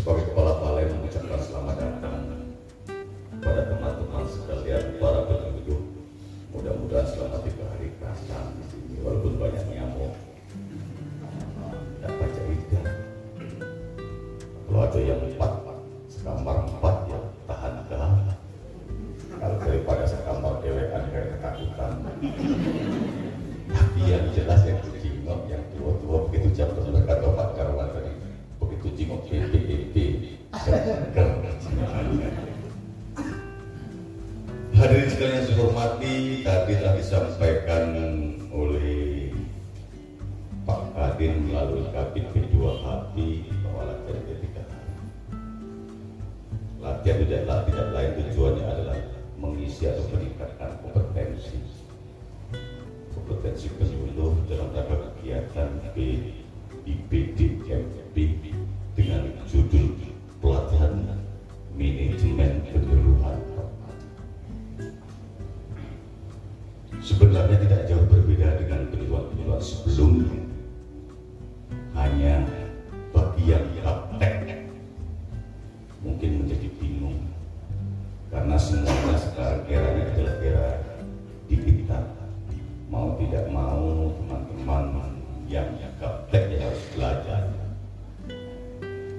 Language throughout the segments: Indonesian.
sebagai kepala tadi telah disampaikan oleh Pak Kadin melalui Kabin P2HP bahwa latihan hari. Latihan tidaklah tidak lain tujuannya adalah mengisi atau meningkatkan kompetensi kompetensi penyuluh dalam rangka kegiatan B hanya bagi yang praktek mungkin menjadi bingung. Karena semuanya sekarang eranya adalah era digital. Mau tidak mau teman-teman yang gaptek ya harus belajar.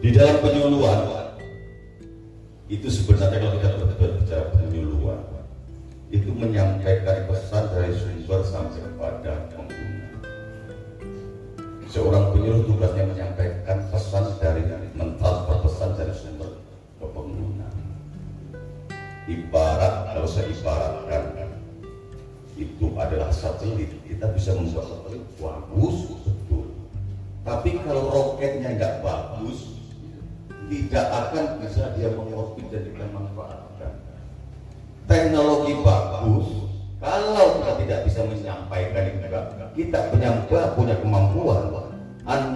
Di dalam penyuluhan itu sebenarnya kalau kita berbicara penyuluhan itu menyampaikan pesan dari sumber sampai kepada pengguna seorang penyuluh tugasnya menyampaikan pesan dari mentransfer pesan dari sumber ke pengguna ibarat kalau saya ibaratkan. Itu adalah satelit kita bisa membuat satelit bagus betul. Tapi kalau roketnya nggak bagus tidak akan bisa dia mengorbit dan kita manfaatkan. Teknologi bagus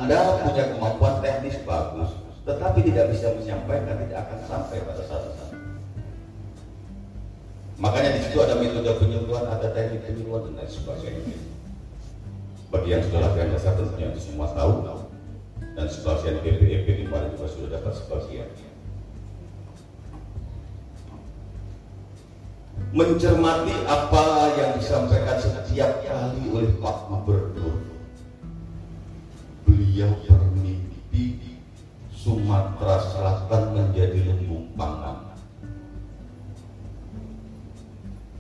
anda punya kemampuan teknis bagus tetapi tidak bisa menyampaikan tidak akan sampai pada saat itu Makanya di situ ada metode penyuluhan, ada teknik penyuluhan dan lain sebagainya. Bagi yang sudah latihan dasar tentunya itu semua tahu dan sebagian BPEP kemarin juga sudah dapat sebagian. Mencermati apa yang disampaikan setiap kali oleh Pak Gubernur. Beliau bermimpi Sumatera Selatan menjadi lumbung pangan.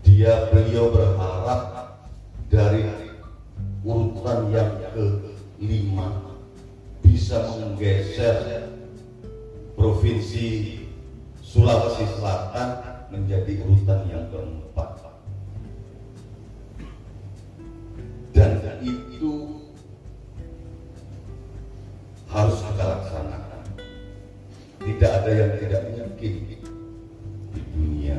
Dia beliau berharap dari urutan yang kelima bisa menggeser provinsi Sulawesi Selatan menjadi urutan yang keempat ada yang tidak mungkin di dunia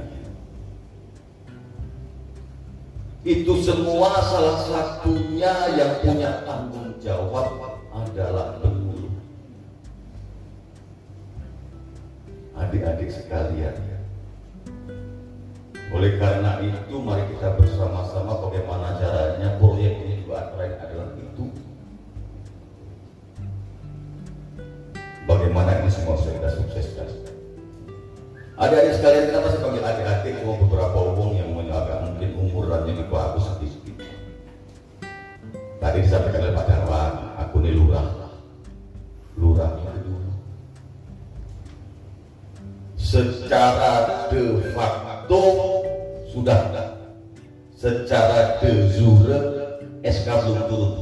itu semua salah satunya yang punya tanggung jawab adalah penyuluh. Adik-adik sekalian, oleh karena itu mari kita bersama-sama bagaimana caranya proyek ini juga adalah itu. Bagaimana ini semua bisa kita sukseskan. Adik-adik sekalian kenapa saya panggil adik-adik cuma beberapa umum yang agak mungkin umurannya di bawah aku sedikit. Tadi disampaikan oleh Pak Darwan, aku ini lurah. Lurah itu. Secara de facto sudah secara de jure SK belum turun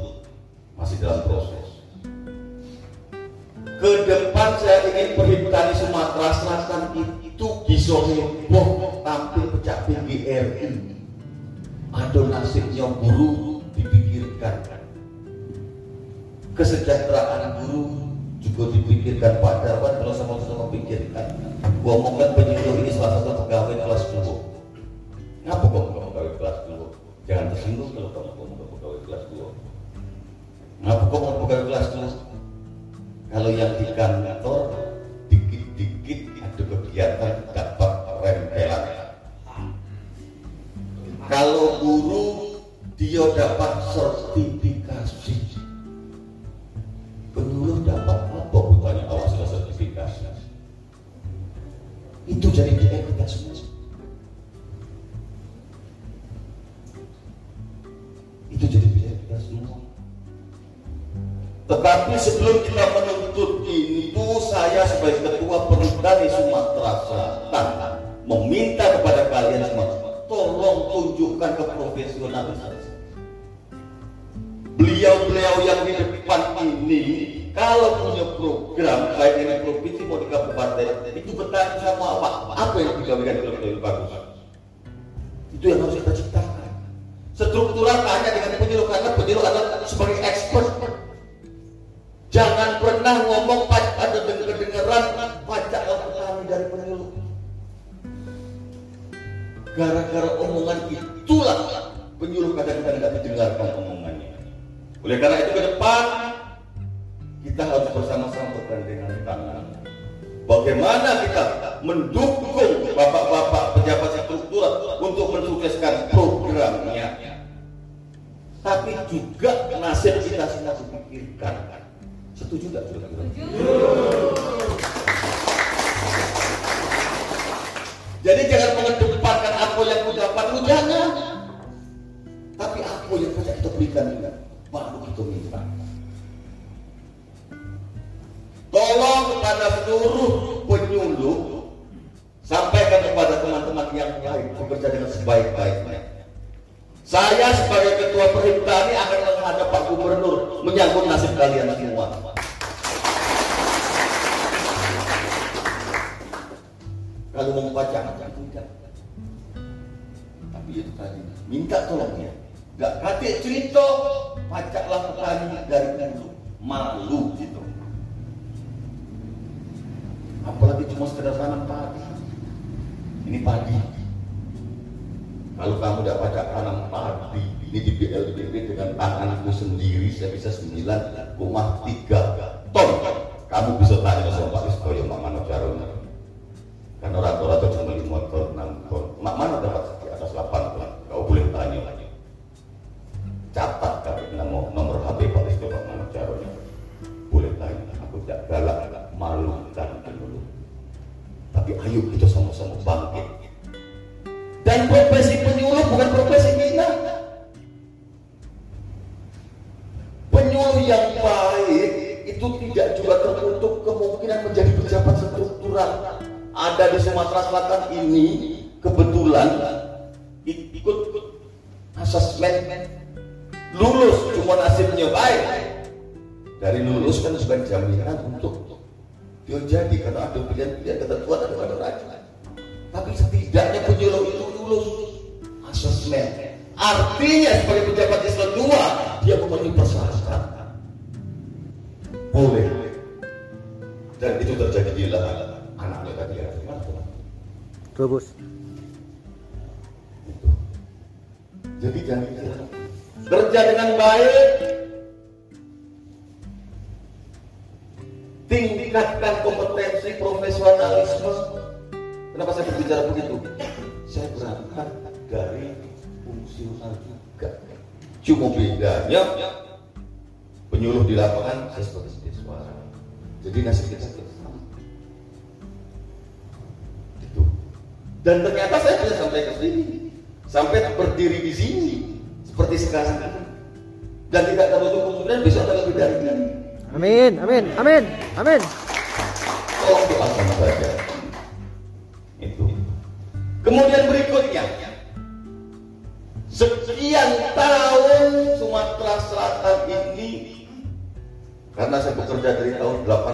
masih dalam proses ke depan saya ingin perhimpunan Sumatera Selatan itu bisa heboh tampil pecah PGRI ada nasibnya guru dipikirkan. Kesejahteraan guru juga dipikirkan. Pak Darwan kalau sama-sama pikirkan gua ngomongkan Tetapi sebelum kita menuntut itu, saya sebagai ketua perhutani Sumatera Selatan meminta kepada kalian semua, tolong tunjukkan keprofesionalisan. Beliau-beliau yang di depan ini, kalau punya program, baik ini provinsi mau di kabupaten, itu bertanya sama apa? Apa yang digawikan itu lebih bagus? Itu yang harus kita ciptakan. Struktural tanya dengan penyuluh karena penyuluh adalah sebagai expert Bagaimana kita mendukung bapak-bapak pejabat struktural untuk mensukseskan programnya. Tapi juga nasib kita sedang dipikirkan Setuju nggak Setuju. Jadi jangan mengedepankan apa yang ku dapat, lu jangan. Tapi apa yang kita berikan juga, baru kita minta. Tolong kepada seluruh penyuluh sampaikan kepada teman-teman yang baik bekerja dengan sebaik-baiknya. Saya sebagai ketua perintah ini akan menghadap Pak Gubernur menyangkut nasib kalian semua. Kalau mau membaca macam tidak. Tapi itu tadi minta tolongnya. Gak kate cerita, bacalah petani dari dulu. Malu cuma sekedar tanam padi. Ini padi kalau kamu dapat tanam padi ini di BLBB dengan tanganku sendiri saya bisa 9,3 ton. Kamu bisa tanya sama Pak Iskoyo, Mak Mano Carona. Karena rata-rata cuma 5 ton, 6 ton. Mak Mano dapat di atas 8 ton. Kau boleh tanya lagi. Catat kami nomor, nomor HP Pak Iskoyo, Mak Mano Carona. Boleh tanya, aku tidak galak, malu. Tapi ayo kita sama-sama bangkit dan profesi penyuluh bukan profesi hina. Penyuluh yang baik itu tidak juga tertutup kemungkinan menjadi pejabat struktural. Ada di Sumatera Selatan ini kebetulan ikut asesmen lulus cuma nasibnya baik dari lulus kan sebagai jaminan untuk dia jadi karena ada pilihan-pilihan ketentuan ada pada raja tapi setidaknya penyuluh itu lulus asesmen. Artinya sebagai pejabat Islam dua, dia memenuhi persyaratan. Boleh. Dan itu terjadi di dalam anaknya tadi ya. Terus. Jadi jangan kerja dengan baik, tingkatkan kompetensi profesionalisme. Kenapa saya berbicara begitu? saya berangkat dari fungsional juga. Cuma bedanya penyuluh di lapangan saya sebagai suara. Jadi nasib kita sama itu. Dan ternyata saya bisa sampai ke sini. Sampai berdiri di sini. Seperti sekarang dan tidak tertutup kemungkinan bisa ada lebih dari ini amin amin amin amin. Tolong doakan saja. Itu. Kemudian berikutnya, sekian tahun Sumatera Selatan ini, karena saya bekerja dari tahun 8